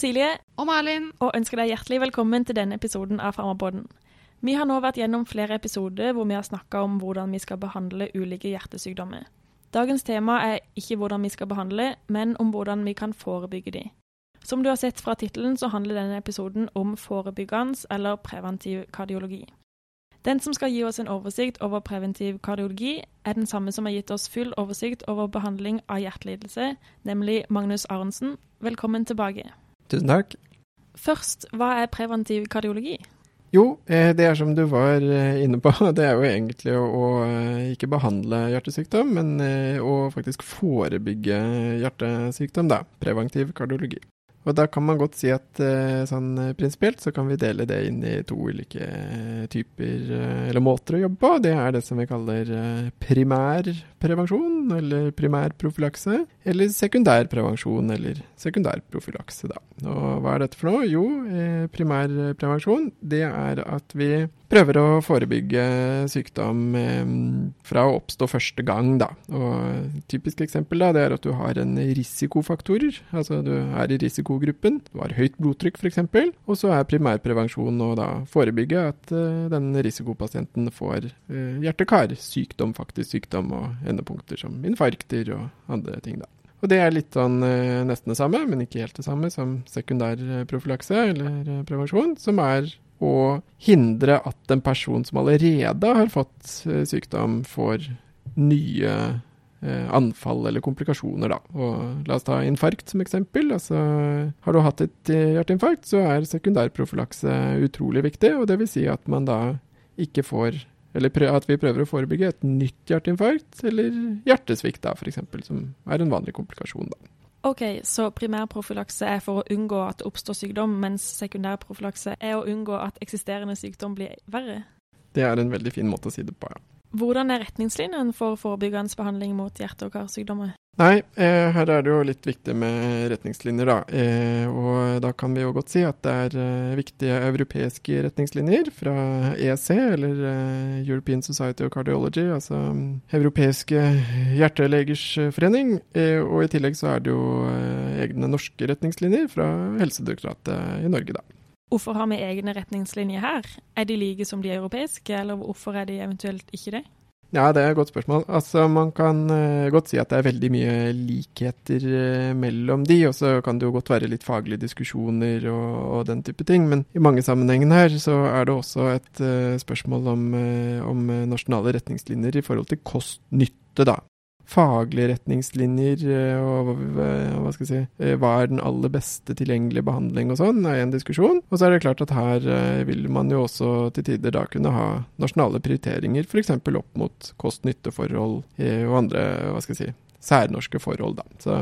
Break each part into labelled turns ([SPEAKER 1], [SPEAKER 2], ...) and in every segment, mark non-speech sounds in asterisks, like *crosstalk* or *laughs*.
[SPEAKER 1] Cecilie
[SPEAKER 2] Og Malin.
[SPEAKER 1] og ønsker deg hjertelig velkommen til denne episoden av Farmabåten. Vi har nå vært gjennom flere episoder hvor vi har snakka om hvordan vi skal behandle ulike hjertesykdommer. Dagens tema er ikke hvordan vi skal behandle, men om hvordan vi kan forebygge de. Som du har sett fra tittelen, så handler denne episoden om forebyggende eller preventiv kardiologi. Den som skal gi oss en oversikt over preventiv kardiologi, er den samme som har gitt oss full oversikt over behandling av hjertelidelse, nemlig Magnus Arntzen. Velkommen tilbake.
[SPEAKER 3] Tusen takk.
[SPEAKER 1] Først, hva er preventiv kardiologi?
[SPEAKER 3] Jo, eh, det er som du var eh, inne på. *laughs* Det er jo egentlig å, eh, ikke behandle hjertesykdom, men å faktisk forebygge hjertesykdom, da. Preventiv kardiologi. Og da kan man godt si at eh, sånn eh, prinsipielt så kan vi dele det inn i to ulike eh, typer, eller måter å jobbe på. Det er det som vi kaller primærprevensjon, eller primærprofylakse. Eller sekundærprevensjon, eller sekundærprofylakse, da. Og hva er dette for noe? Jo, primærprevensjon, det er at vi prøver å forebygge sykdom fra å oppstå første gang, da. Og typisk eksempel da, det er at du har en risikofaktorer. Altså du er i risikogruppen, du har høyt blodtrykk f.eks. Og så er primærprevensjon å da forebygge at eh, den risikopasienten får eh, hjerte-kar, sykdom, faktisk sykdom, og endepunkter som infarkter og andre ting, da. Og det er litt sånn eh, nesten det samme, men ikke helt det samme som sekundærprofylakse eller prevensjon, som er å hindre at en person som allerede har fått sykdom, får nye anfall eller komplikasjoner, da. Og la oss ta infarkt som eksempel. Altså, har du hatt et eh, hjerteinfarkt, så er sekundærprofylakse utrolig viktig. Og det vil si at man da ikke får eller at vi prøver å forebygge et nytt hjerteinfarkt eller hjertesvikt, da, f.eks., som er en vanlig komplikasjon. da.
[SPEAKER 1] Ok, så primærprofylakse er for å unngå at det oppstår sykdom, mens sekundærprofylakse er å unngå at eksisterende sykdom blir verre.
[SPEAKER 3] Det er en veldig fin måte å si det på, ja.
[SPEAKER 1] Hvordan er retningslinjen for forebyggende behandling mot hjerte- og karsykdommer?
[SPEAKER 3] Nei, eh, her er det jo litt viktig med retningslinjer, da. Eh, og da kan vi jo godt si at det er eh, viktige europeiske retningslinjer fra EC, eller European Society of Cardiology, altså mm, Europeiske hjertelegers forening. Og i tillegg så er det jo egne norske retningslinjer fra Helsedirektoratet i Norge, da.
[SPEAKER 1] Hvorfor har vi egne retningslinjer her? Er de like som de europeiske, eller hvorfor er de eventuelt ikke det?
[SPEAKER 3] Ja, det er et godt spørsmål. Altså, Man kan eh, godt si at det er veldig mye likheter eh, mellom de, og så kan det jo godt være litt faglige diskusjoner og, og den type ting. Men i mange sammenhengene her så er det også et eh, spørsmål om, om nasjonale retningslinjer i forhold til kost-nytte, da. Faglige retningslinjer eh, og hva- skal jeg si, eh, hva er den aller beste tilgjengelige behandling og sånn, er en diskusjon. Og så er det klart at her eh, vil man jo også til tider da kunne ha nasjonale prioriteringer, f.eks. opp mot kost-nytte-forhold og andre, hva skal jeg si, særnorske forhold, da. Så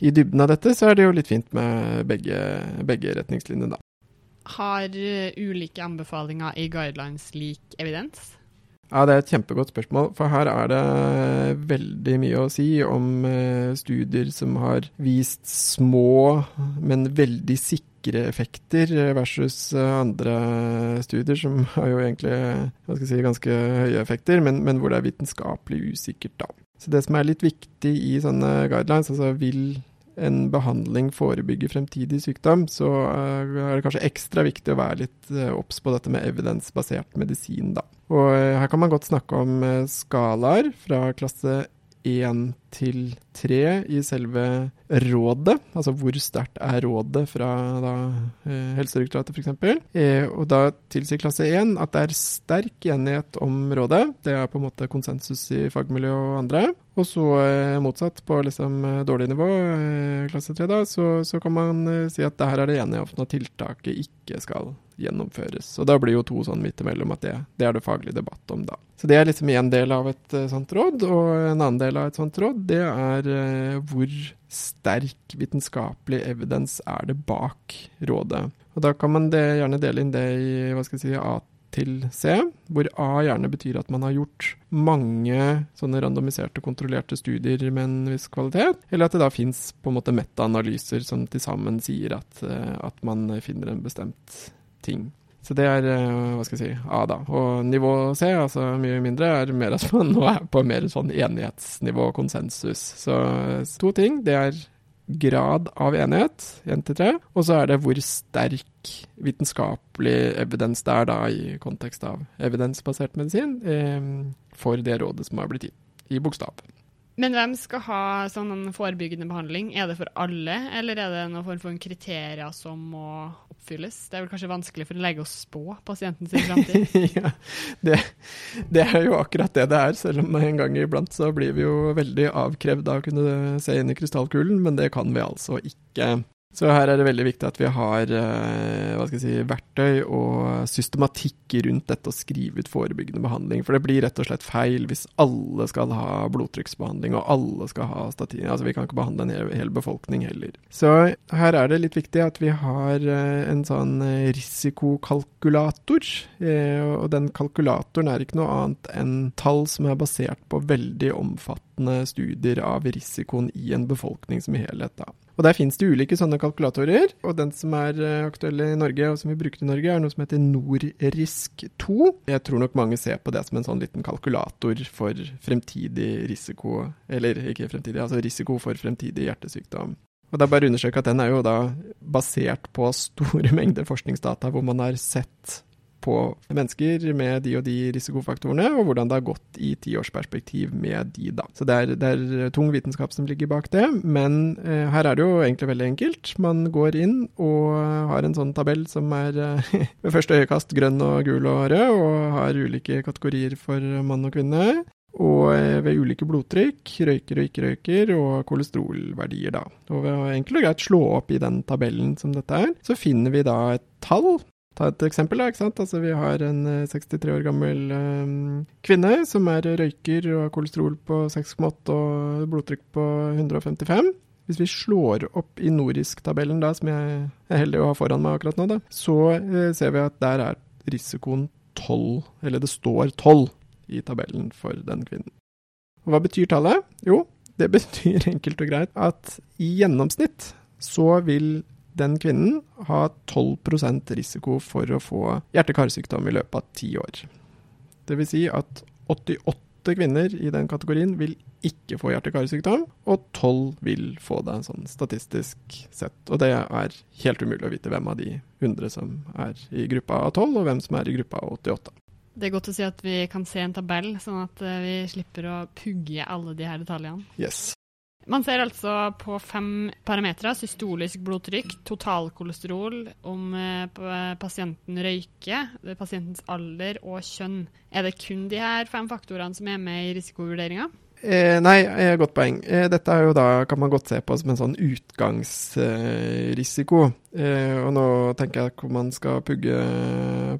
[SPEAKER 3] i dybden av dette så er det jo litt fint med begge, begge retningslinjene, da.
[SPEAKER 2] Har ulike anbefalinger i guidelines lik evidens?
[SPEAKER 3] Ja, det er et kjempegodt spørsmål, for her er det veldig mye å si om eh, studier som har vist små, men veldig sikre effekter eh, versus eh, andre studier som *laughs* har jo egentlig si, ganske høye effekter, men, men hvor det er vitenskapelig usikkert, da. Så det som er litt viktig i sånne guidelines, altså vil en behandling forebygger fremtidig sykdom, så eh, er det kanskje ekstra viktig å være litt eh, obs på dette med evidensbasert medisin, da. Og eh, her kan man godt snakke om skalaer fra klasse 1 til tre i selve rådet, altså hvor sterkt er rådet fra da, eh, Helsedirektoratet f.eks. Eh, og da tilsier klasse 1 at det er sterk enighet om rådet. Det er på en måte konsensus i fagmiljø og andre. Og så eh, motsatt, på liksom dårlig nivå, klasse 3, da, så, så kan man si at det her er det enige om at tiltaket ikke skal gjennomføres. Og da blir jo to sånn midt imellom at det, det er det faglig debatt om, da. Så det er liksom en del av et sånt råd, og en annen del av et sånt råd, det er eh, hvor sterk vitenskapelig evidens er det bak rådet. Og da kan man det, gjerne dele inn det i hva skal jeg si, A til C, hvor A gjerne betyr at man har gjort mange sånne randomiserte, kontrollerte studier med en viss kvalitet, eller at det da fins metaanalyser som til sammen sier at, eh, at man finner en bestemt ting. Så det er eh, hva skal jeg si, A, da. Og nivå C, altså mye mindre, er mer at man *laughs* nå er på mer sånn enighetsnivå, konsensus. Så eh, to ting. Det er grad av enighet, 1 til 3, og så er det hvor sterk vitenskapelig evidens det er da i kontekst av evidensbasert medisin eh, for det rådet som har blitt gitt, i bokstav.
[SPEAKER 2] Men hvem skal ha sånn forebyggende behandling? Er det for alle, eller er det noen form for kriterier som må oppfylles? Det er vel kanskje vanskelig for en legge å spå pasienten sin framtid? *laughs*
[SPEAKER 3] ja, det, det, er jo akkurat det det er, selv om en gang iblant så blir vi jo veldig avkrevd av å kunne se inn i krystallkulen, men det kan vi altså ikke. Så her er det veldig viktig at vi har eh, si, verktøy og systematikk rundt dette å skrive ut forebyggende behandling. For det blir rett og slett feil hvis alle skal ha blodtrykksbehandling og alle skal ha statin. Altså Vi kan ikke behandle en hel, hel befolkning heller. Så her er det litt viktig at vi har eh, en sånn eh, risikokalkulator. Og den kalkulatoren er ikke noe annet enn tall som er basert på veldig omfattende studier av risikoen i en befolkning som helhet. da. Og Der finnes det ulike sånne kalkulatorer. og Den som er eh, aktuell i Norge, og som vi bruker i Norge, er noe som heter Norrisk2. Jeg tror nok mange ser på det som en sånn liten kalkulator for fremtidig risiko, eller ikke fremtidig, altså risiko for fremtidig hjertesykdom. Og det er bare å understreke at Den er jo da basert på store *laughs* mengder forskningsdata hvor man har sett på mennesker med de og de risikofaktorene, og hvordan det har gått i tiårsperspektiv med de, da. Så det er, det er, tung vitenskap som ligger bak det, men eh, her er det jo egentlig veldig enkelt. Man går inn og har en sånn tabell som er eh, *laughs* ved første øyekast grønn og gul og rød, og har ulike kategorier for mann og kvinne. Og eh, ved ulike blodtrykk, røyker og ikke-røyker, og kolesterolverdier, da. Og ved å enkelt og greit slå opp i den tabellen som dette er, så finner vi da et tall ta et eksempel. ikke sant? Altså, vi har en 63 eh, år gammel um, kvinne som er røyker og har kolesterol på 6,8 og blodtrykk på 155. Hvis vi slår opp i Norisk-tabellen, som jeg er heldig å ha foran meg akkurat nå, da, så uh, ser vi at der er risikoen 12, eller det står 12 i tabellen for den kvinnen. Og hva betyr tallet? Jo, det *laughs* betyr enkelt og greit at i gjennomsnitt så vil den kvinnen ha 12% risiko for å få hjerte-karsykdom i løpet av ti år. Det vil si at 88 kvinner i den kategorien vil ikke få hjerte-karsykdom, og 12 vil få det sånn statistisk sett. Og det er helt umulig å vite hvem av de 100 som er i gruppa av 12, og hvem som er i gruppa av 88.
[SPEAKER 2] Det er godt å si at vi kan se en tabell, sånn at eh, vi slipper å pugge alle de her detaljene.
[SPEAKER 3] Yes.
[SPEAKER 2] Man ser altså på fem parametere. Systolisk blodtrykk, totalkolesterol, om eh, pasienten røyker, pasientens alder og kjønn. Er det kun de her fem faktorene som er med i risikovurderinga?
[SPEAKER 3] Eh, nei, eh, godt poeng. Eh, dette da, kan man godt se på som en sånn utgangsrisiko. Eh, og nå tenker jeg ikke om man skal pugge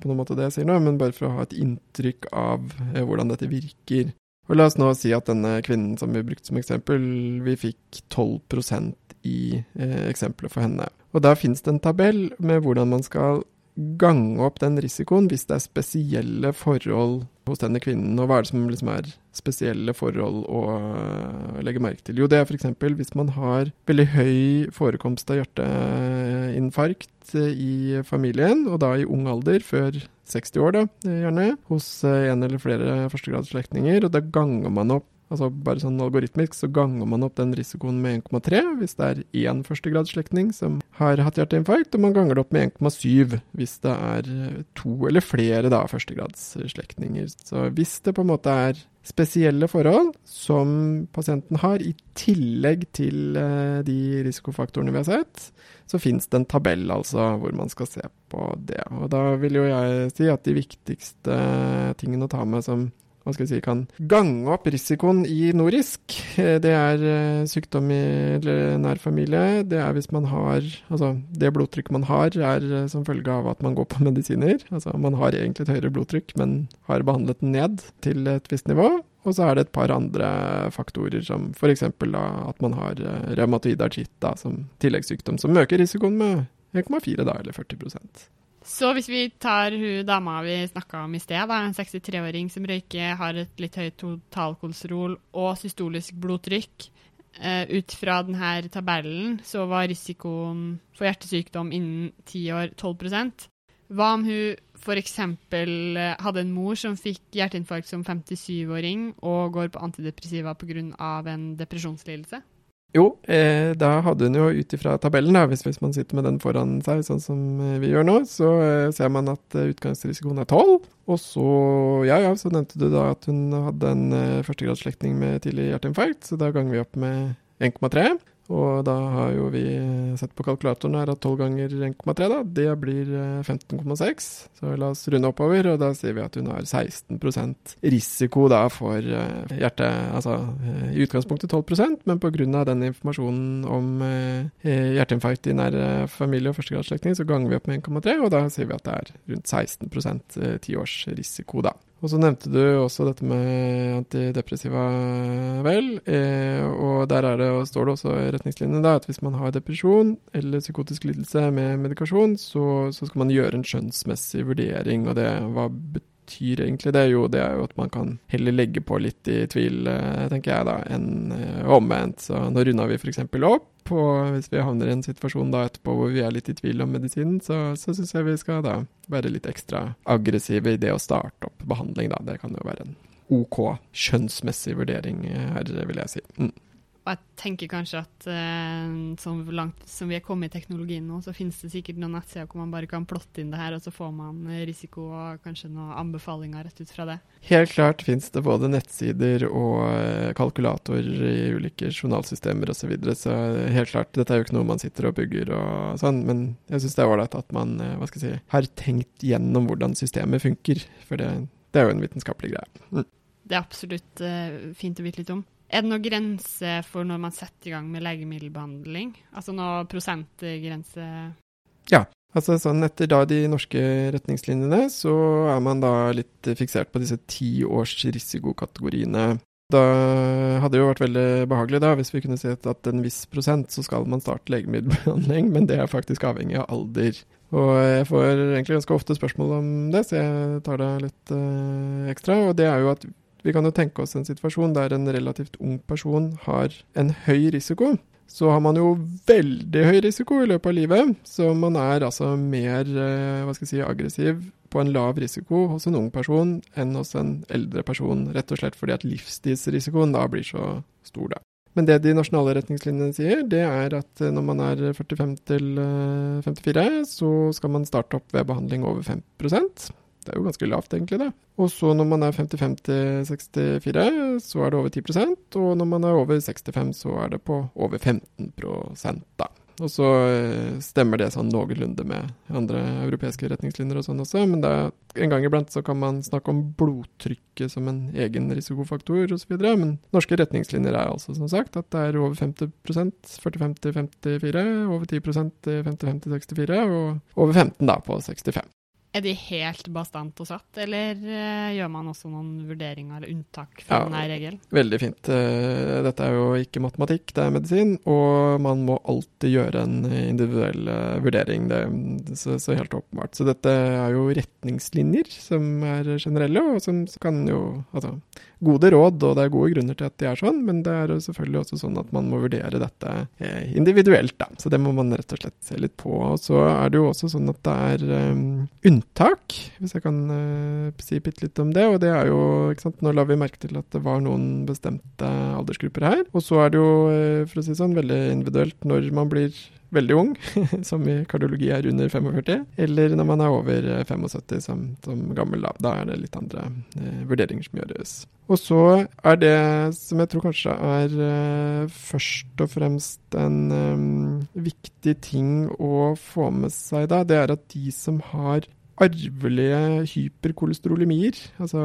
[SPEAKER 3] på noen måte det jeg sier nå, men bare for å ha et inntrykk av eh, hvordan dette virker. Og La oss nå si at denne kvinnen som vi brukte som eksempel, vi fikk 12% i eh, eksempelet for henne. Og Da finnes det en tabell med hvordan man skal gange opp den risikoen hvis det er spesielle forhold hos denne kvinnen. Og hva er det som liksom er spesielle forhold å uh, legge merke til? Jo, det er f.eks. hvis man har veldig høy forekomst av hjerteinfarkt uh, i familien, og da i ung alder, før 60 år, da, gjerne, hos en eller flere førstegradsslektninger. Og da ganger man opp Altså bare sånn algoritmisk så ganger man opp den risikoen med 1,3 hvis det er én førstegradsslektning som har hatt hjerteinfarkt, og man ganger det opp med 1,7 hvis det er to eller flere da førstegradsslektninger. Så hvis det på en måte er spesielle forhold som pasienten har, i tillegg til uh, de risikofaktorene vi har sett, så finnes det en tabell altså hvor man skal se på det. Og da vil jo jeg si at de viktigste tingene å ta med som hva skal jeg si, kan gange opp risikoen i norisk. Eh, det er eh, sykdom i nær familie. Det er hvis man har Altså, det blodtrykket man har, er eh, som følge av at man går på *laughs* medisiner. Altså, man har egentlig et høyere blodtrykk, men har behandlet den ned til et visst nivå. Og så er det et par andre faktorer, som f.eks. at man har revmatoid artritt som tilleggssykdom, som øker risikoen med 1,4 da, eller 40
[SPEAKER 2] så hvis vi tar hun dama vi snakka om i sted, da, en 63-åring som røyker, har et litt høyt totalkolesterol og systolisk blodtrykk, uh, ut fra denne tabellen så var risikoen for hjertesykdom innen ti år 12 Hva om hun f.eks. Eh, hadde en mor som fikk hjerteinfarkt som 57-åring og går på antidepressiva pga. en depresjonslidelse?
[SPEAKER 3] Jo, eh, da hadde hun jo ut ifra tabellen, da, hvis, hvis, man sitter med den foran seg, sånn som eh, vi gjør nå, så eh, ser man at eh, utgangsrisikoen er 12. Og så, ja ja, så nevnte du da at hun hadde en eh, førstegradsslektning med tidlig hjerteinfarkt, så da ganger vi opp med 1,3. Og da har jo vi sett på kalkulatoren her at 12 ganger 1,3, da, det blir 15,6. Så la oss runde oppover, og da sier vi at hun har 16% risiko da for hjerte... Altså i utgangspunktet 12% men pga. den informasjonen om hjerteinfarkt i nær familie og førstegradsslektning, så ganger vi opp med 1,3, og da sier vi at det er rundt 16% tiårs risiko, da. Og så nevnte du også dette med antidepressiva, vel. Eh, og der det, og står det også i retningslinjene at hvis man har depresjon eller psykotisk lidelse med medikasjon, så, så, skal man gjøre en skjønnsmessig vurdering. Og det, hva betyr egentlig det? Jo, det er jo at man kan heller legge på litt i tvil, eh, tenker jeg da, enn eh, omvendt. Så nå runda vi f.eks. opp og hvis vi havner i en situasjon da etterpå hvor vi er litt i tvil om medisinen, så, så syns jeg vi skal da være litt ekstra aggressive i det å starte opp behandling, da. Det kan jo være en OK skjønnsmessig vurdering her, vil jeg si. Mm.
[SPEAKER 2] Og jeg tenker kanskje at uh, så langt som vi er kommet i teknologien nå, så finnes det sikkert noen nettsider hvor man bare kan plotte inn det her, og så får man risiko og kanskje noen anbefalinger rett ut fra det.
[SPEAKER 3] Helt klart finnes det både nettsider og uh, kalkulatorer i ulike journalsystemer osv. Så, videre, så helt klart, dette er jo ikke noe man sitter og bygger og sånn, men jeg syns det er ålreit at man uh, hva skal jeg si, har tenkt gjennom hvordan systemet funker. For det, det er jo en vitenskapelig greie. Mm.
[SPEAKER 2] Det er absolutt fint å vite litt om. Er det noen grense for når man setter i gang med legemiddelbehandling? Altså noe prosentgrense?
[SPEAKER 3] Ja. Altså sånn Etter da de norske retningslinjene, så er man da litt fiksert på disse ti års risikokategoriene. Da hadde det jo vært veldig behagelig da, hvis vi kunne si at en viss prosent så skal man starte legemiddelbehandling, men det er faktisk avhengig av alder. Og jeg får egentlig ganske ofte spørsmål om det, så jeg tar det litt øh, ekstra. Og det er jo at vi kan jo tenke oss en situasjon der en relativt ung person har en høy risiko. Så har man jo veldig høy risiko i løpet av livet, så man er altså mer eh, hva skal jeg si, aggressiv på en lav risiko hos en ung person enn hos en eldre person, rett og slett fordi at livstidsrisikoen da blir så stor, da. Men det de nasjonale retningslinjene sier, det er at eh, når man er 45 til 54, eh, så skal man starte opp ved behandling over 5 det er jo ganske lavt, egentlig, det. Og så når man er 50-50-64, så er det over 10% og når man er over 65, så er det på over 15 da. Og så eh, stemmer det sånn noenlunde med andre europeiske retningslinjer og sånn også, men er, en gang iblant så kan man snakke om blodtrykket som en egen risikofaktor osv. Men norske retningslinjer er altså som sagt at det er over 50 40-50-54, over 10 50-50-64 og over 15 da på 65.
[SPEAKER 2] Er de helt bastant og satt, eller uh, gjør man også noen vurderinger eller unntak fra ja, denne regelen?
[SPEAKER 3] Veldig fint. Uh, dette er jo ikke matematikk, det er medisin, og man må alltid gjøre en individuell uh, vurdering. Det, så, så, helt åpenbart. Så dette er jo retningslinjer som er generelle, og som kan jo Altså gode råd, og det er gode grunner til at de er sånn, men det er selvfølgelig også sånn at man må vurdere dette individuelt, da. Så det må man rett og slett se litt på. Og så er det jo også sånn at det er um, unntak, hvis jeg kan uh, si bitte litt om det. Og det er jo ikke sant, Nå la vi merke til at det var noen bestemte aldersgrupper her. Og så er det jo, for å si sånn, veldig individuelt når man blir veldig ung, *laughs* som i kardiologi er under 45, eller når man er over 75 som, som gammel. Da. da er det litt andre eh, vurderinger som gjøres. Og så er det som jeg tror kanskje er eh, først og fremst en eh, viktig ting å få med seg da, det er at de som har arvelige hyperkolesterolemier. Altså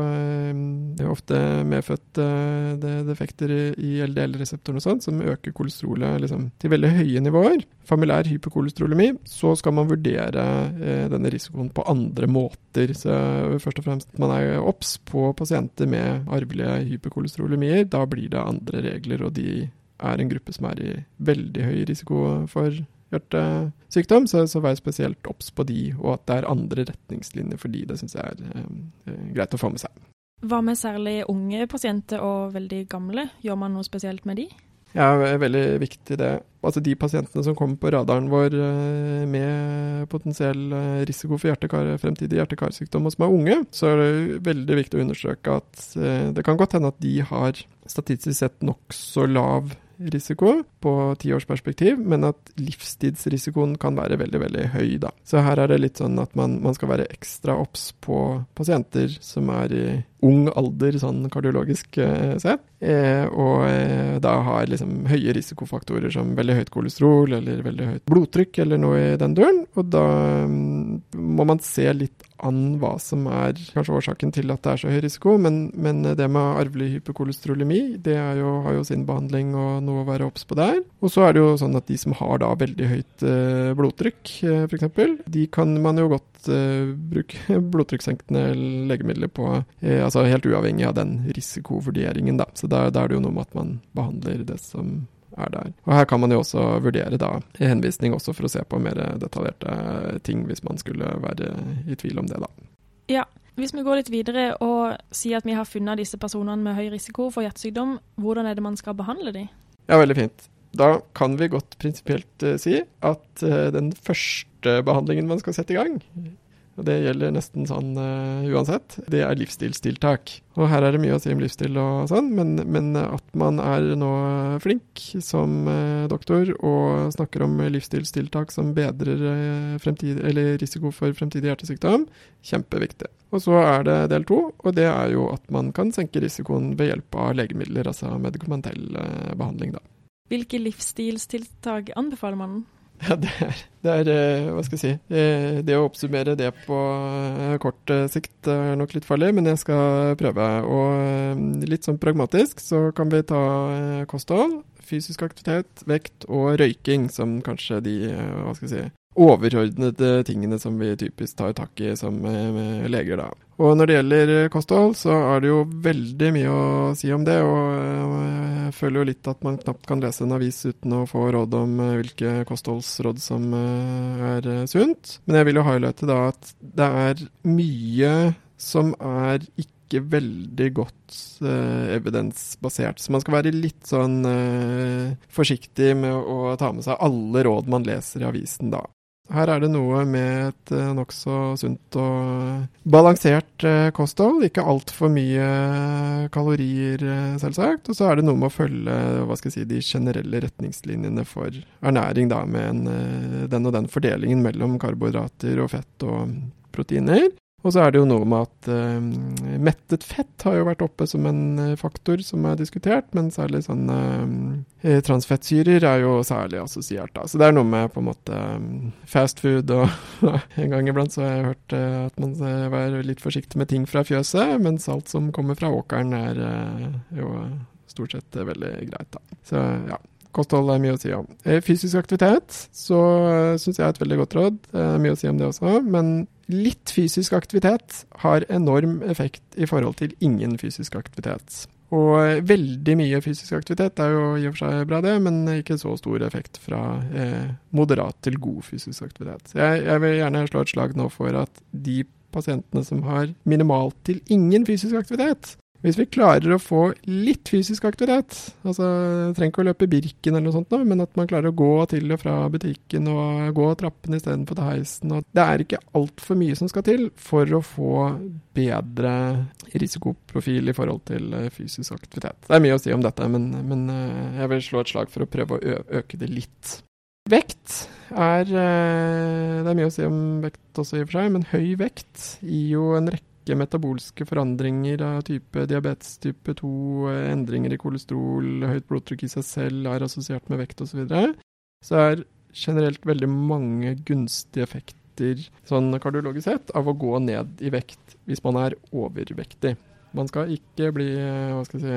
[SPEAKER 3] det er ofte medfødte defekter i LDL-reseptoren og sånn, som øker kolesterolet liksom, til veldig høye nivåer. Familiær hyperkolesterolemi. Så skal man vurdere eh, denne risikoen på andre måter. Så først og fremst man er obs på pasienter med arvelige hyperkolesterolemier. Da blir det andre regler, og de er en gruppe som er i veldig høy risiko for hjertesykdom, så, så vær spesielt obs på de, og at det er andre retningslinjer for de. Det syns jeg er eh, greit å få med seg.
[SPEAKER 1] Hva med særlig unge pasienter og veldig gamle? Gjør man noe spesielt med de?
[SPEAKER 3] Ja, det er veldig viktig det. Altså De pasientene som kommer på radaren vår eh, med potensiell eh, risiko for hjertekar, fremtidig hjerte-karsykdom og som er unge, så er det veldig viktig å understreke at eh, det kan godt hende at de har statistisk sett nokså lav risiko på tiårsperspektiv, men at livstidsrisikoen kan være veldig veldig høy. da. Så her er det litt sånn at man, man skal være ekstra obs på pasienter som er i ung alder sånn kardiologisk eh, sett, eh, og eh, da har liksom høye risikofaktorer som veldig høyt kolesterol eller veldig høyt blodtrykk eller noe i den duren. Og da mm, må man se litt an hva som er kanskje årsaken til at det er så høy risiko, men, men det med arvelig hyperkolesterolemi, det jo, har jo sin behandling og noe å være obs på der. Og så er det jo sånn at de som har da veldig høyt blodtrykk, eh, f.eks., de kan man jo godt bruke *laughs* blodtrykkssenkende legemidler på, altså helt uavhengig av den risikovurderingen, da. Så da, da er det jo noe med at man behandler det som er der. Og Her kan man jo også vurdere da henvisning også for å se på mer detaljerte ting, hvis man skulle være i tvil om det. da.
[SPEAKER 1] Ja, Hvis vi går litt videre og sier at vi har funnet disse personene med høy risiko for hjertesykdom, hvordan er det man skal behandle dem?
[SPEAKER 3] Ja, veldig fint. Da kan vi godt prinsipielt uh, si at uh, den første behandlingen man skal sette i gang, og det gjelder nesten sånn uh, uansett, det er livsstilstiltak. Og her er det mye å si om livsstil og sånn, men, men at man er nå flink som uh, doktor og snakker om livsstilstiltak som bedrer uh, fremtid, risiko for fremtidig hjertesykdom, kjempeviktig. Og så er det del to, og det er jo at man kan senke risikoen ved hjelp av legemidler, altså medikamentell behandling, da.
[SPEAKER 1] Hvilke livsstilstiltak anbefaler man? *laughs*
[SPEAKER 3] Ja, det er, det er, eh, Hva skal jeg si. Eh, det å oppsummere det på eh, kort sikt er nok litt farlig, men jeg skal prøve. Og litt sånn pragmatisk så kan vi ta kosthold, fysisk aktivitet, vekt og røyking som kanskje de hva skal jeg si, overordnede tingene som vi typisk tar tak i som leger, da. Og når det gjelder kosthold, så er det jo veldig mye å si om det. Og jeg føler jo litt at man knapt kan lese en avis uten å få råd om eh, hvilke kostholdsråd som eh, er eh, sunt. Men jeg vil jo highlighte da at det er mye som er ikke veldig godt eh, evidensbasert. Så man skal være litt sånn eh, forsiktig med å ta med seg alle råd man leser i avisen da. Her er det noe med et uh, nokså sunt og balansert uh, kosthold. Ikke altfor mye kalorier, selvsagt. Og så er det noe med å følge hva skal jeg si, de generelle retningslinjene for ernæring, da, med en, den og den fordelingen mellom karbohydrater og fett og proteiner. Og så er det jo noe med at uh, mettet fett har jo vært oppe som en uh, faktor som er diskutert, men særlig sånn uh, transfettsyrer er jo særlig assosiert, da. Så det er noe med på en måte fast food og *laughs* En gang iblant så har jeg hørt at man var litt forsiktig med ting fra fjøset, mens alt som kommer fra åkeren er jo stort sett veldig greit, da. Så ja. Kosthold er mye å si om. Fysisk aktivitet så syns jeg er et veldig godt råd. Mye å si om det også. Men litt fysisk aktivitet har enorm effekt i forhold til ingen fysisk aktivitet. Og veldig mye fysisk aktivitet er jo i og for seg bra, det, men ikke så stor effekt fra eh, moderat til god fysisk aktivitet. Jeg, jeg, vil gjerne slå et slag nå for at de pasientene som har minimalt til ingen fysisk aktivitet, hvis vi klarer å få litt fysisk aktivitet, altså trenger ikke å løpe Birken eller noe sånt, nå, men at man klarer å gå til og fra butikken og gå trappene istedenfor til heisen Det er ikke altfor mye som skal til for å få bedre risikoprofil i forhold til eh, fysisk aktivitet. Det er mye å si om dette, men, men eh, jeg vil slå et slag for å prøve å øke det litt. Vekt er eh, Det er mye å si om vekt også, i og for seg, men høy vekt gir jo en rekke rekke metabolske forandringer av type diabetes type 2, endringer i kolesterol, høyt blodtrykk i seg selv er assosiert med vekt osv., så, videre, så er generelt veldig mange gunstige effekter sånn kardiologisk sett av å gå ned i vekt hvis man er overvektig. Man skal ikke bli hva skal si,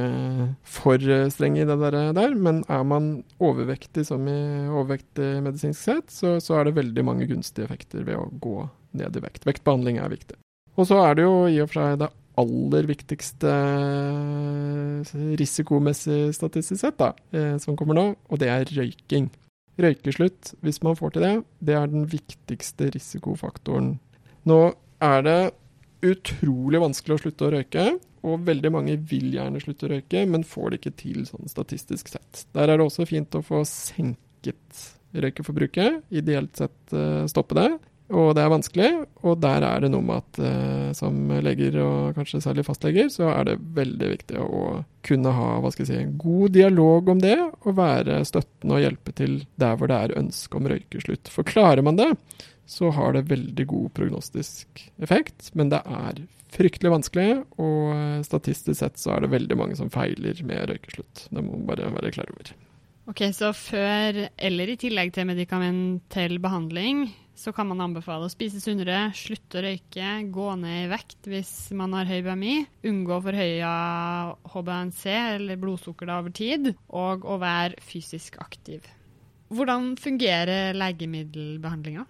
[SPEAKER 3] for streng i det der, men er man overvektig som i overvektig medisinsk sett, så, så er det veldig mange gunstige effekter ved å gå ned i vekt. Vektbehandling er viktig. Og så er det jo i og for seg det aller viktigste risikomessig statistisk sett da, eh, som kommer nå, og det er røyking. Røykeslutt, hvis man får til det, det er den viktigste risikofaktoren. Nå er det utrolig vanskelig å slutte å røyke, og veldig mange vil gjerne slutte å røyke, men får det ikke til sånn statistisk sett. Der er det også fint å få senket røykeforbruket, ideelt sett eh, stoppe det. Og det er vanskelig, og der er det noe med at eh, som leger, og kanskje særlig fastleger, så er det veldig viktig å kunne ha hva skal jeg si, en god dialog om det, og være støttende og hjelpe til der hvor det er ønske om røykeslutt. For klarer man det, så har det veldig god prognostisk effekt, men det er fryktelig vanskelig, og eh, statistisk sett så er det veldig mange som feiler med røykeslutt. Det må man bare være klar over.
[SPEAKER 2] Ok, Så før eller i tillegg til medikamentell behandling, så kan man anbefale å spise sunnere, slutte å røyke, gå ned i vekt hvis man har høy BMI, unngå forhøya HBNC eller blodsukker over tid, og å være fysisk aktiv. Hvordan fungerer legemiddelbehandlinga?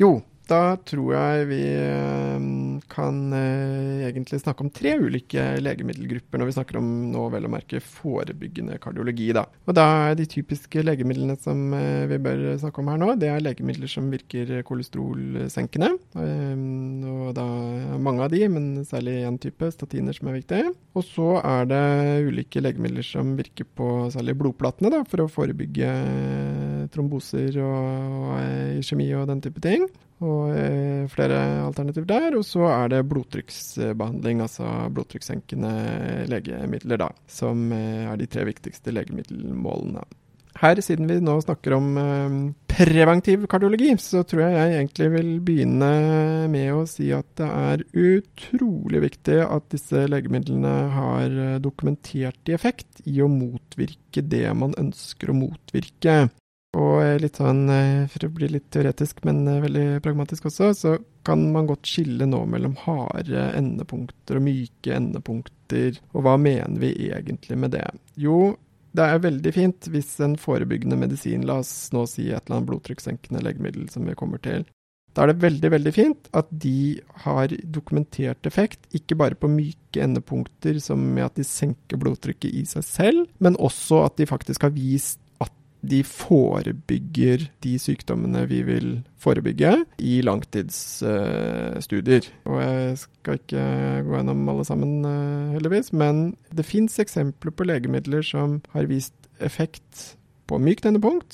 [SPEAKER 3] Jo, da tror jeg vi eh, kan eh, egentlig snakke om tre ulike legemiddelgrupper når vi snakker om nå vel å merke forebyggende kardiologi. Da. Og da er de typiske legemidlene som eh, vi bør snakke om her nå, det er legemidler som virker kolesterolsenkende. Og da er mange av de, men særlig én type, statiner, som er viktig. Og så er det ulike legemidler som virker på særlig blodplatene, da, for å forebygge tromboser og, og iskjemi og den type ting og eh, flere alternativer der. Og så er det blodtrykksbehandling, altså blodtrykkssenkende legemidler, da, som eh, er de tre viktigste legemiddelmålene. Her, siden vi nå snakker om eh, preventiv kardiologi, så tror jeg jeg egentlig vil begynne med å si at det er utrolig viktig at disse legemidlene har dokumentert i effekt i å motvirke det man ønsker å motvirke. Og litt sånn, eh, for å bli litt teoretisk, men eh, veldig pragmatisk også, så kan man godt skille nå mellom harde endepunkter og myke endepunkter. Og hva mener vi egentlig med det? Jo, det er veldig fint hvis en forebyggende medisin, la oss nå si et eller annet blodtrykkssenkende legemiddel som vi kommer til, da er det veldig veldig fint at de har dokumentert effekt, ikke bare på myke endepunkter som med at de senker blodtrykket i seg selv, men også at de faktisk har vist de forebygger de sykdommene vi vil forebygge, i langtidsstudier. Uh, og jeg skal ikke gå gjennom alle sammen, uh, heldigvis, men det fins eksempler på legemidler som har vist effekt på mykt endepunkt,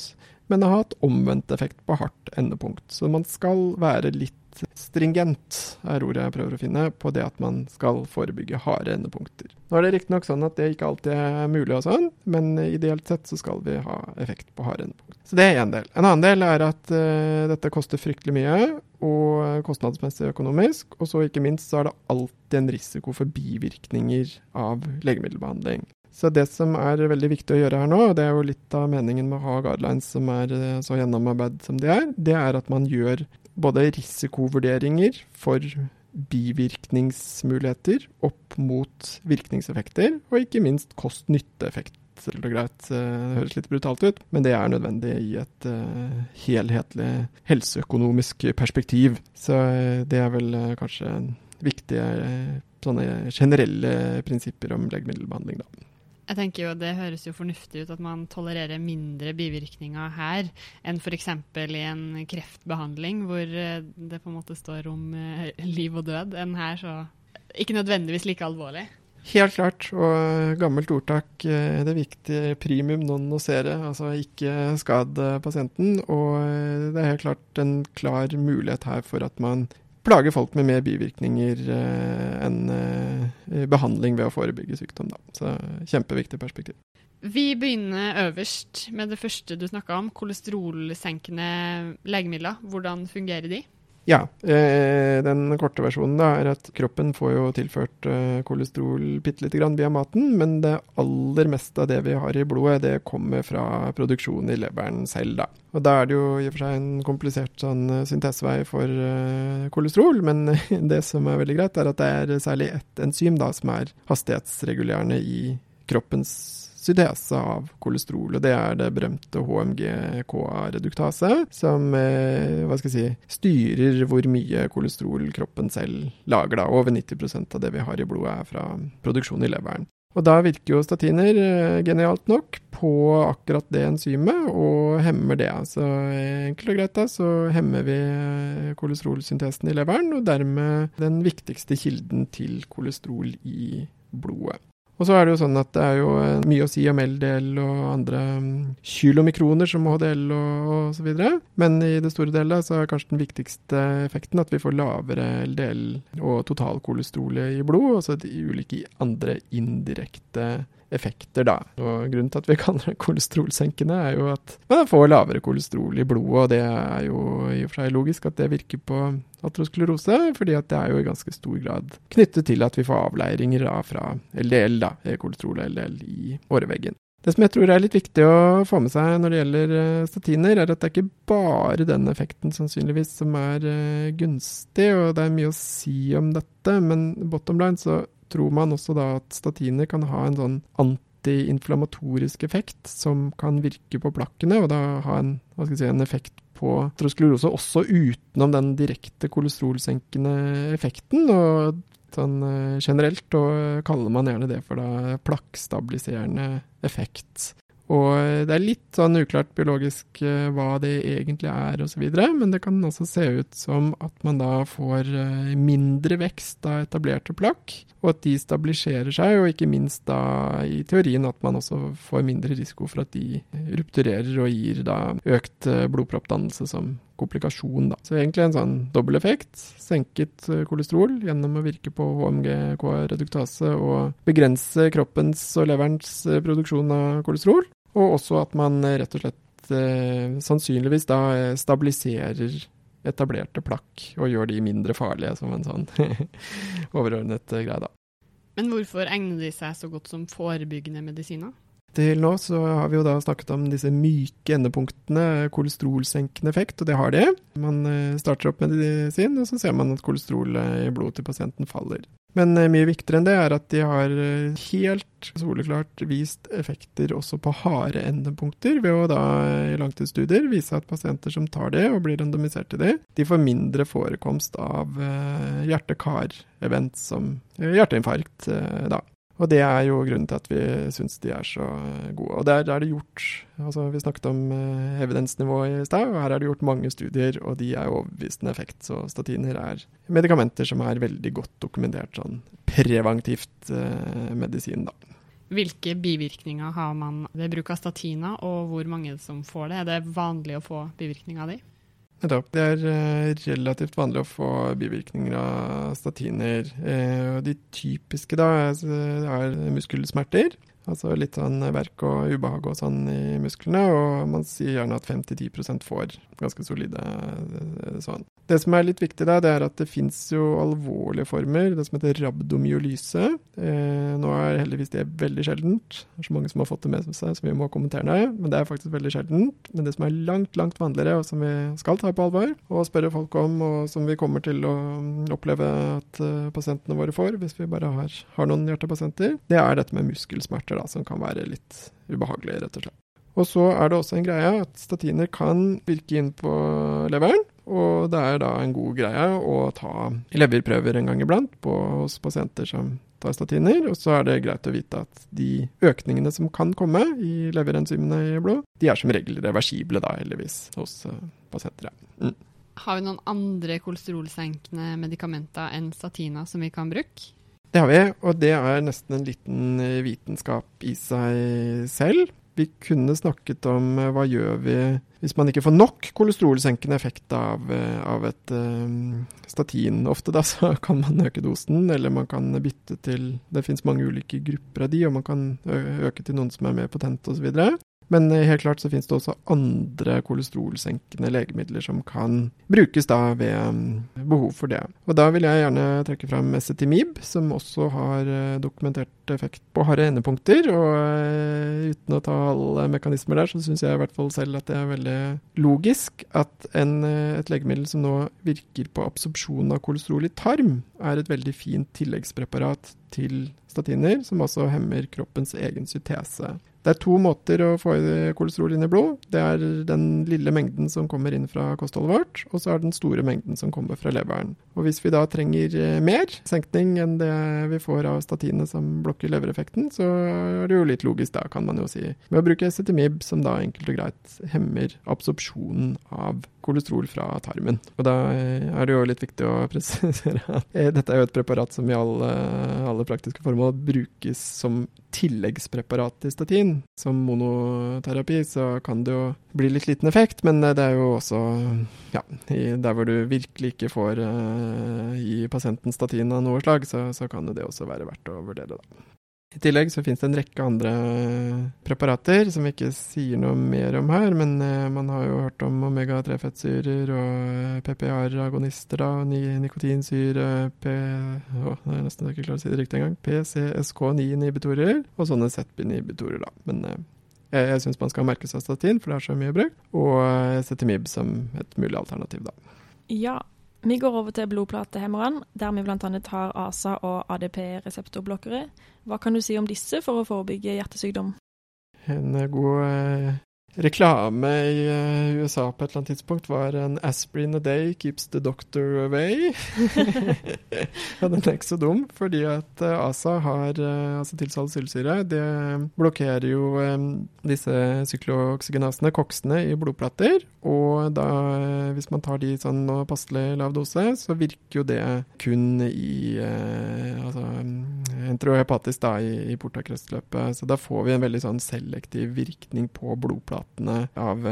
[SPEAKER 3] men har hatt omvendt effekt på hardt endepunkt. Så man skal være litt stringent, er ordet jeg prøver å finne, på det at man skal forebygge harde endepunkter. Nå er det riktignok sånn at det ikke alltid er mulig og sånn, men ideelt sett så skal vi ha effekt på harde endepunkter. Så det er én del. En annen del er at uh, dette koster fryktelig mye, og kostnadsmessig økonomisk. Og så ikke minst så er det alltid en risiko for bivirkninger av legemiddelbehandling. Så det som er veldig viktig å gjøre her nå, og det er jo litt av meningen med å ha guidelines som er eh, så gjennomarbeidet som de er, det er at man gjør både risikovurderinger for bivirkningsmuligheter opp mot virkningseffekter, og ikke minst kost-nytte-effekt. Det høres litt brutalt ut, men det er nødvendig i et uh, helhetlig helseøkonomisk perspektiv. Så uh, det er vel kanskje viktige sånne generelle prinsipper om legemiddelbehandling, da.
[SPEAKER 2] Jeg tenker jo Det høres jo fornuftig ut at man tolererer mindre bivirkninger her enn f.eks. i en kreftbehandling, hvor eh, det på en måte står om eh, *laughs* liv og død. Enn her så ikke nødvendigvis like alvorlig.
[SPEAKER 3] Helt klart, og gammelt ordtak, eh, det viktige primum non nocere, altså ikke skad pasienten. Og det er helt klart en klar mulighet her for at man plager folk med mer bivirkninger eh, enn eh, behandling ved å forebygge sykdom. Da. Så kjempeviktig perspektiv.
[SPEAKER 2] Vi begynner øverst med det første du snakka om, kolesterolsenkende legemidler. Hvordan fungerer de?
[SPEAKER 3] Ja, eh, den korte versjonen da, er at kroppen får jo tilført eh, kolesterol bitte lite grann via maten, men det aller meste av det vi har i blodet, det kommer fra produksjon i leveren selv, da. Og da er det jo i og for seg en komplisert sånn eh, syntesevei for kolesterol, men *laughs* det som er veldig greit, er at det er særlig ett enzym da, som er hastighetsregulerende i kroppens syntese av kolesterol. og Det er det berømte HMG-KA-reduktase, som eh, hva skal jeg si, styrer hvor mye kolesterol kroppen selv lager. Da. Over 90% av det vi har i blodet, er fra produksjon i leveren. Og da virker jo statiner eh, genialt nok på akkurat det enzymet, og hemmer det. Så enkelt og greit da, så hemmer vi eh, kolesterolsyntesen i leveren, og dermed den viktigste kilden til kolesterol i blodet. Og så er det jo sånn at det er jo eh, mye å si om LDL og andre um, kylomikroner som HDL og, og så videre. Men i det store delet så er kanskje den viktigste effekten at vi får lavere LDL og totalkolesterolet i blod, og så de ulike andre indirekte effekter, da. Og Grunnen til at vi *laughs* kaller det kolesterolsenkende, er jo at man får lavere kolesterol i blodet, og det er jo i og for seg logisk at det virker på atrosklerose, fordi at det er jo i ganske stor grad knyttet til at vi får avleiringer da, fra LDL, da, kolesterol og LDL, i åreveggen. Det som jeg tror er litt viktig å få med seg når det gjelder eh, statiner, er at det er ikke bare den effekten sannsynligvis som er uh, gunstig, og det er mye å si om dette, men bottom line så tror man også da at statiner kan ha en sånn antiinflamatorisk effekt som kan virke på plakkene, og da ha en, si, en effekt på aterosklerose også utenom den direkte kolesterolsenkende effekten. og Sånn generelt og kaller man gjerne det for da plakkstabiliserende effekt. Og det er litt sånn uklart biologisk eh, hva det egentlig er osv., men det kan også se ut som at man da får eh, mindre vekst av etablerte plakk, og at de stabiliserer seg, og ikke minst da i teorien at man også får mindre risiko for at de rupturerer og gir da økt eh, blodproppdannelse som komplikasjon. Da. Så egentlig en sånn dobbel effekt. Senket kolesterol gjennom å virke på HMG-K-reduktase og begrense kroppens og leverens produksjon av kolesterol. Og også at man rett og slett eh, sannsynligvis da eh, stabiliserer etablerte plakk og gjør de mindre farlige, som en sånn *laughs* overordnet eh, greie, da.
[SPEAKER 2] Men hvorfor egner de seg så godt som forebyggende medisiner?
[SPEAKER 3] Til nå så har vi jo da snakket om disse myke endepunktene, kolesterolsenkende effekt, og det har de. Man eh, starter opp medisin, og så ser man at kolesterolet i blodet til pasienten faller. Men eh, mye viktigere enn det er at de har eh, helt soleklart vist effekter også på harde endepunkter, ved å da i langtidsstudier vise at pasienter som tar det og blir randomisert til det, de får mindre forekomst av hjerte-kar-event som hjerteinfarkt, da. Og det er jo grunnen til at vi syns de er så gode. Og der er det gjort altså Vi snakket om uh, evidensnivå i stad, og her er det gjort mange studier, og de er overbevisende effekt. Så statiner er medikamenter som er veldig godt dokumentert sånn preventivt uh, medisin, da.
[SPEAKER 2] Hvilke bivirkninger har man ved bruk av statiner, og hvor mange som får det? Er det vanlig å få bivirkninger av de?
[SPEAKER 3] Nettopp. Det er eh, relativt vanlig å få bivirkninger av statiner. Eh, de typiske da er muskelsmerter. Altså litt sånn verk og ubehag og sånn i musklene, og man sier gjerne at 5-10 får ganske solide eh, sånn. Det som er litt viktig, da, det er at det fins jo alvorlige former, det som heter rabdomyolyse. Eh, nå er heldigvis det veldig sjeldent. Det er så mange som har fått det med seg, så vi må kommentere det. Men det er faktisk veldig sjeldent. Men det som er langt, langt vanligere, og som vi skal ta på alvor og spørre folk om, og som vi kommer til å oppleve at uh, pasientene våre får, hvis vi bare har, har noen hjertepasienter, det er dette med muskelsmerter, da, som kan være litt ubehagelig, rett og slett. Og så er det også en greie at statiner kan virke inn på leveren. Og det er da en god greie å ta leverprøver en gang iblant på, hos pasienter som tar statiner. Og så er det greit å vite at de økningene som kan komme i leverenzymene i blod, de er som regel reversible, da, heldigvis, hos uh, pasienter. Mm.
[SPEAKER 2] Har vi noen andre kolesterolsenkende medikamenter enn statina som vi kan bruke?
[SPEAKER 3] Det har vi, og det er nesten en liten eh, vitenskap i seg selv. Vi kunne snakket om uh, hva gjør vi hvis man ikke får nok kolesterolsenkende effekt av, uh, av et uh, statin. Ofte da så *laughs* kan man øke dosen, eller man kan bytte til Det finnes mange ulike grupper av de, og man kan øke til noen som er mer potente osv. Men eh, helt klart så finnes det også andre kolesterolsenkende legemidler som kan brukes da ved mm, behov for det. Og da vil jeg gjerne trekke fram Esetimib, som også har eh, dokumentert effekt på harde endepunkter. Og uten å ta alle mekanismer der, så syns jeg i hvert fall selv at det er veldig logisk at en, et legemiddel som nå virker på absorpsjon av kolesterol i tarm, er et veldig fint tilleggspreparat til statiner, som også hemmer kroppens egen sytese. Det er to måter å få kolesterol inn i blod. Det er den lille mengden som kommer inn fra kostholdet vårt, og så er den store mengden som kommer fra leveren. Og hvis vi da trenger eh, mer senkning enn det vi får av statinene som blokker levereffekten, så er det jo litt logisk da, kan man jo si, med å bruke Cetimib, som da enkelt og greit hemmer absorpsjonen av kolesterol fra tarmen. Og da eh, er det jo litt viktig å *laughs* presisere at eh, dette er jo et preparat som i alle, alle praktiske formål brukes som tilleggspreparat til statin. Som monoterapi så kan det jo bli litt liten effekt, men eh, det er jo også ja, der hvor du virkelig ikke får uh, gi pasienten statin av noe slag, så, så kan det også være verdt å vurdere, da. I tillegg så finnes det en rekke andre preparater som vi ikke sier noe mer om her, men eh, man har jo hørt om omega-3-fettsyrer og eh, PPR-agonister, da, nikotinsyre, P... Det er nesten ikke klart å si det riktig engang. PCSK9-inhibitorer og sånne ZB-inhibitorer, da. Men eh, jeg, jeg syns man skal merke seg statin, for det er så mye brukt, og Cetimib som et mulig alternativ, da.
[SPEAKER 1] Ja, vi går over til blodplatehemmeren, der vi bl.a. har ASA og ADP-reseptorblokkere. Hva kan du si om disse for å forebygge hjertesykdom?
[SPEAKER 3] En god eh, reklame i uh, USA på et eller annet tidspunkt var en 'aspirin a day keeps the doctor away'. *laughs* ja, den er ikke så dum, fordi at ASA har altså tilsatt sylsyre. Det blokkerer jo disse syklooksygenasene, koksene, i blodplater. Og da, hvis man tar de sånn og passelig lav dose, så virker jo det kun i altså enterohepatisk da, i, i. Så da får vi en veldig sånn selektiv virkning på blodplater resultatene av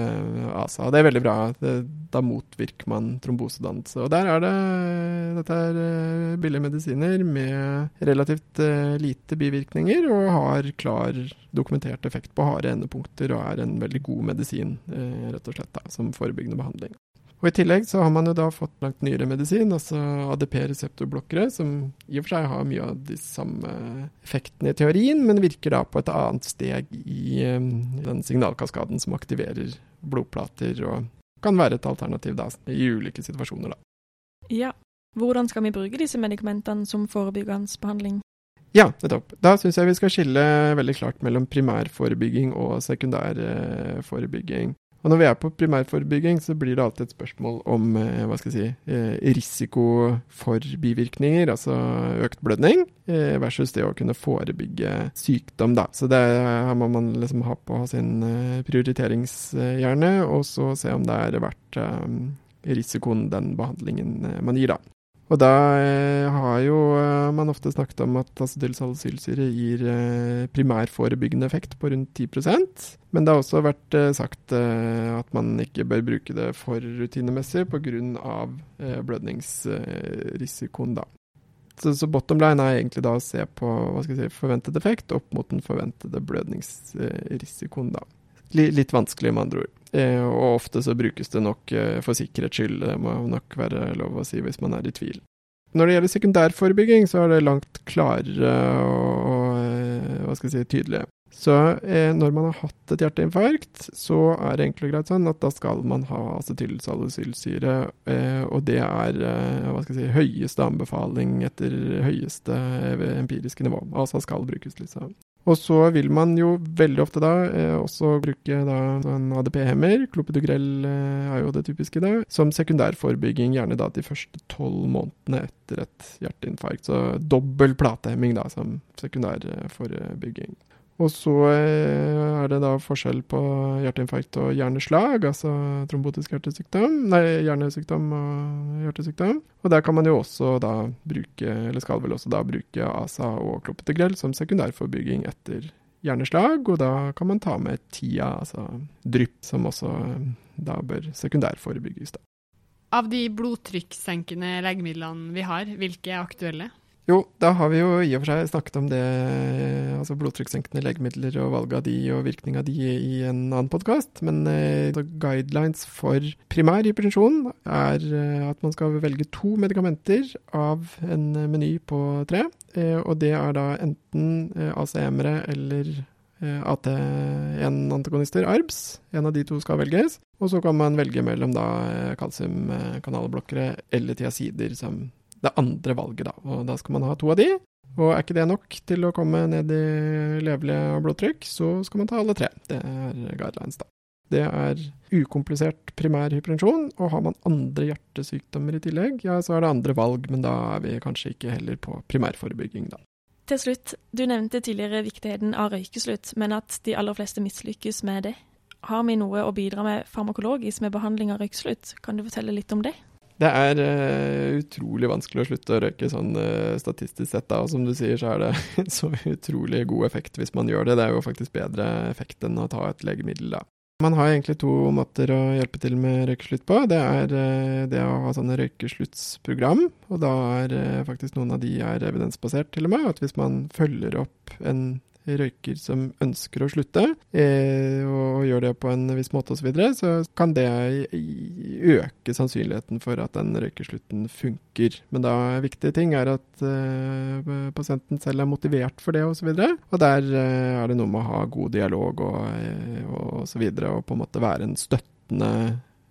[SPEAKER 3] ASA. Det er veldig bra. Det, da motvirker man trombosedannelse. Og der er det Dette er uh, billige medisiner med relativt lite bivirkninger og har klar dokumentert effekt på harde endepunkter og er en veldig god medisin, rett og slett, da, som forebyggende behandling. Og I tillegg så har man jo da fått langt nyere medisin, altså ADP-reseptorblokkere, som i og for seg har mye av de samme effektene i teorien, men virker da på et annet steg i um, den signalkaskaden som aktiverer blodplater, og kan være et alternativ da, i ulike situasjoner. da.
[SPEAKER 1] Ja, hvordan skal vi bruke disse medikamentene som forebyggende behandling?
[SPEAKER 3] Ja, nettopp. Da syns jeg vi skal skille veldig klart mellom primærforebygging og sekundærforebygging. Og når vi er på primærforebygging, så blir det alltid et spørsmål om eh, hva skal jeg si, eh, risiko for bivirkninger, altså økt blødning, eh, versus det å kunne forebygge sykdom. Da. Så det må man liksom ha på sin prioriteringshjerne, og så se om det er verdt risikoen den behandlingen man gir, da. Og da eh, har jo eh, man ofte snakket om at acetylsalicylsyre gir eh, primærforebyggende effekt på rundt 10% Men det har også vært sagt at man ikke bør bruke det for rutinemessig pga. Blødningsrisikoen, da. Så, så, bottom line er egentlig da å se på si, forventet effekt opp mot den forventede blødningsrisikoen, da. Litt vanskelig, med andre ord. Eh, og ofte så brukes det nok eh, for sikkerhets skyld, det må nok være lov å si hvis man er i tvil. Når det gjelder sekundærforebygging, så er det langt klarere og, eh, hva skal jeg si, tydeligere. Så eh, når man har hatt et hjerteinfarkt, så er det enkelt og greit sånn at da skal man ha acetylsalicylsyre, eh, og det er eh, hva skal jeg si, høyeste anbefaling etter høyeste empiriske nivå. Altså skal brukes, liksom. Og så vil man jo veldig ofte da eh, også bruke da en ADP-hemmer, klopidogrell eh, er jo det typiske da, som sekundærforebygging, gjerne da de første tolv månedene etter et hjerteinfarkt. Så dobbel platehemming da som sekundærforebygging. Og så eh, er det da forskjell på hjerteinfarkt og hjerneslag, altså trombotisk hjertesykdom, nei, hjernesykdom og hjertesykdom. Og der kan man jo også da bruke, eller skal vel også da bruke ASA og kloppetegrell som sekundærforbygging etter hjerneslag, og da kan man ta med TIA, altså drypp, som også eh, da bør sekundærforebygges. da.
[SPEAKER 2] Av de blodtrykkssenkende legemidlene vi har, hvilke er aktuelle?
[SPEAKER 3] Jo, da har vi jo i og for seg snakket om det, altså blodtrykkssenkende legemidler og valget av de og virkning av de i en annen podkast. Men eh, guidelines for primær hypertensjon er eh, at man skal velge to medikamenter av en meny på tre. Eh, og det er da enten eh, ACM-ere eller eh, AT1-antagonister, ARBS. En av de to skal velges. Og så kan man velge mellom da eh, kalsiumkanalblokkere eller tiazider som det andre valget, da. Og da skal man ha to av de. Og er ikke det nok til å komme ned i levelig blodtrykk, så skal man ta alle tre. Det er guidelines, da. Det er ukomplisert primær hypertensjon, og har man andre hjertesykdommer i tillegg, ja, så er det andre valg, men da er vi kanskje ikke heller på primærforebygging, da.
[SPEAKER 1] Til slutt, du nevnte tidligere viktigheten av røykeslutt, men at de aller fleste mislykkes med det. Har vi noe å bidra med farmakologisk med behandling av røykeslutt? Kan du fortelle litt om det?
[SPEAKER 3] Det er uh, utrolig vanskelig å slutte å røyke sånn uh, statistisk sett. Da. Og som du sier, så er det *laughs* så utrolig god effekt hvis man gjør det. Det er jo faktisk bedre effekt enn å ta et legemiddel, da. Man har egentlig to måter å hjelpe til med røykeslutt på. Det er uh, det å ha sånne røykesluttsprogram, og da er faktisk noen av de er evidensbasert til og med. At hvis man følger opp en røyker som ønsker å slutte, eh, og gjør det på en viss måte osv., så, videre, så kan det øke sannsynligheten for at den røykeslutten funker. Men da viktige ting er at eh, pasienten selv er motivert for det osv. Og, så og der eh, er det noe med å ha god dialog og, og så videre, og på en måte være en støttende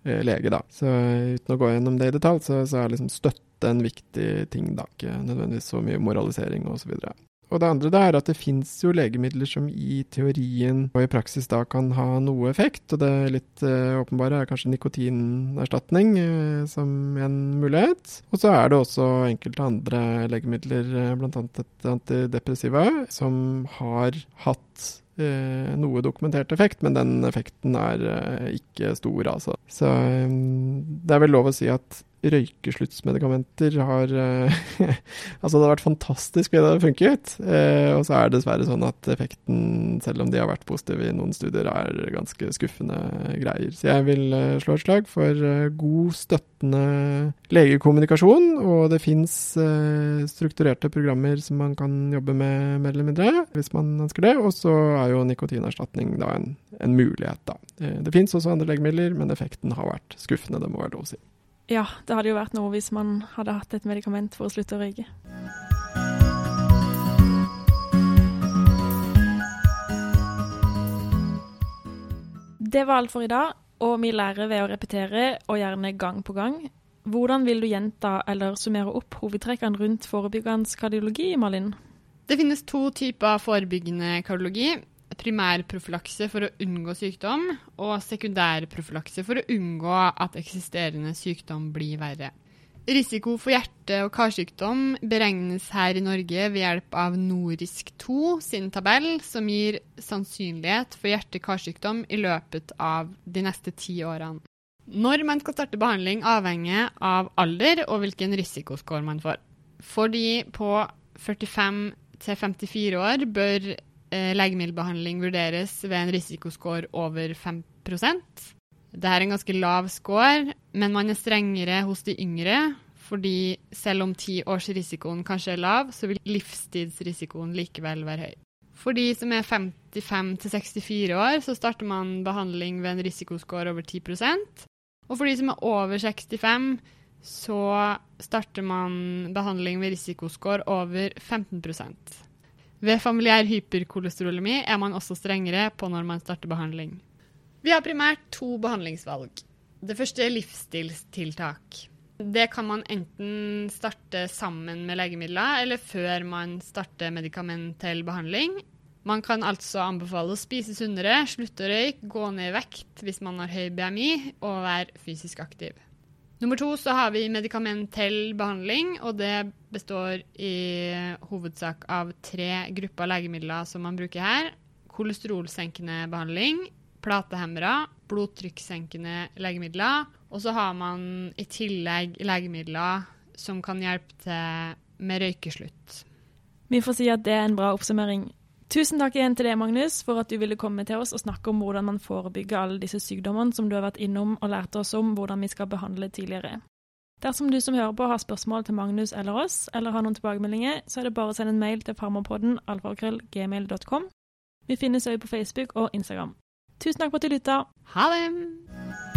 [SPEAKER 3] lege, da. Så uten å gå gjennom det i detalj, så, så er liksom støtte en viktig ting, da. Ikke nødvendigvis så mye moralisering videre. Og det andre er at det fins jo legemidler som i teorien og i praksis da kan ha noe effekt. Og det litt uh, åpenbare er kanskje nikotinerstatning uh, som en mulighet. Og så er det også enkelte andre legemidler, uh, bl.a. et antidepressiva, som har hatt noe dokumentert effekt, men den effekten er ikke stor, altså. Så det er vel lov å si at røykesluttsmedikamenter har eh, *laughs* Altså, det har vært fantastisk ved det hadde funket. Eh, og så er det dessverre sånn at effekten, selv om de har vært positive i noen studier, er ganske skuffende greier. Så jeg vil eh, slå et slag for god, støttende legekommunikasjon. Og det fins strukturerte programmer som man kan jobbe med, mer eller mindre, hvis man ønsker det. Og så er jo nikotinerstatning da en, en mulighet, da. Det fins også andre legemidler, men effekten har vært skuffende, det må være lov å si.
[SPEAKER 1] Ja, det hadde jo vært noe hvis man hadde hatt et medikament for å slutte å røyke. Det var alt for i dag, og vi lærer ved å repetere, og gjerne gang på gang. Hvordan vil du gjenta eller summere opp hovedtrekkene rundt forebyggende kardiologi, Malin?
[SPEAKER 2] Det finnes to typer forebyggende kardiologi primærprofylakse for å unngå sykdom og sekundærprofylakse for å unngå at eksisterende sykdom blir verre. Risiko for hjerte- og karsykdom beregnes her i Norge ved hjelp av Norisk2 sin tabell, som gir sannsynlighet for hjerte-karsykdom i løpet av de neste ti årene. Når man skal starte behandling, avhenger av alder og hvilken risikoscore man får. For de på 45 til 54 år bør legemiddelbehandling vurderes ved en risikoscore over 5% Dette er en ganske lav score, men man er strengere hos de yngre. Fordi selv om tiårsrisikoen kanskje er lav, så vil livstidsrisikoen likevel være høy. For de som er 55 64 år, så starter man behandling ved en risikoscore over 10% Og for de som er over 65, så starter man behandling ved risikoscore over 15 ved familiær hyperkolesterolemi er man også strengere på når man starter behandling. Vi har primært to behandlingsvalg. Det første er livsstilstiltak. Det kan man enten starte sammen med legemidler, eller før man starter medikamentell behandling. Man kan altså anbefale å spise sunnere, slutte å røyke, gå ned i vekt hvis man har høy BMI, og være fysisk aktiv. Nummer to så har vi medikamentell behandling, og det består i hovedsak av tre grupper legemidler som man bruker her. Kolesterolsenkende behandling, platehemmere, blodtrykkssenkende legemidler. Og så har man i tillegg legemidler som kan hjelpe til med røykeslutt.
[SPEAKER 1] Vi får si at det er en bra oppsummering. Tusen takk igjen til deg, Magnus, for at du ville komme til oss og snakke om hvordan man forebygger alle disse sykdommene som du har vært innom og lært oss om hvordan vi skal behandle tidligere. Dersom du som hører på har spørsmål til Magnus eller oss, eller har noen tilbakemeldinger, så er det bare å sende en mail til farmapodden alfakrøllgmail.com. Vi finnes også på Facebook og Instagram. Tusen takk for at du lytta.
[SPEAKER 2] Ha det!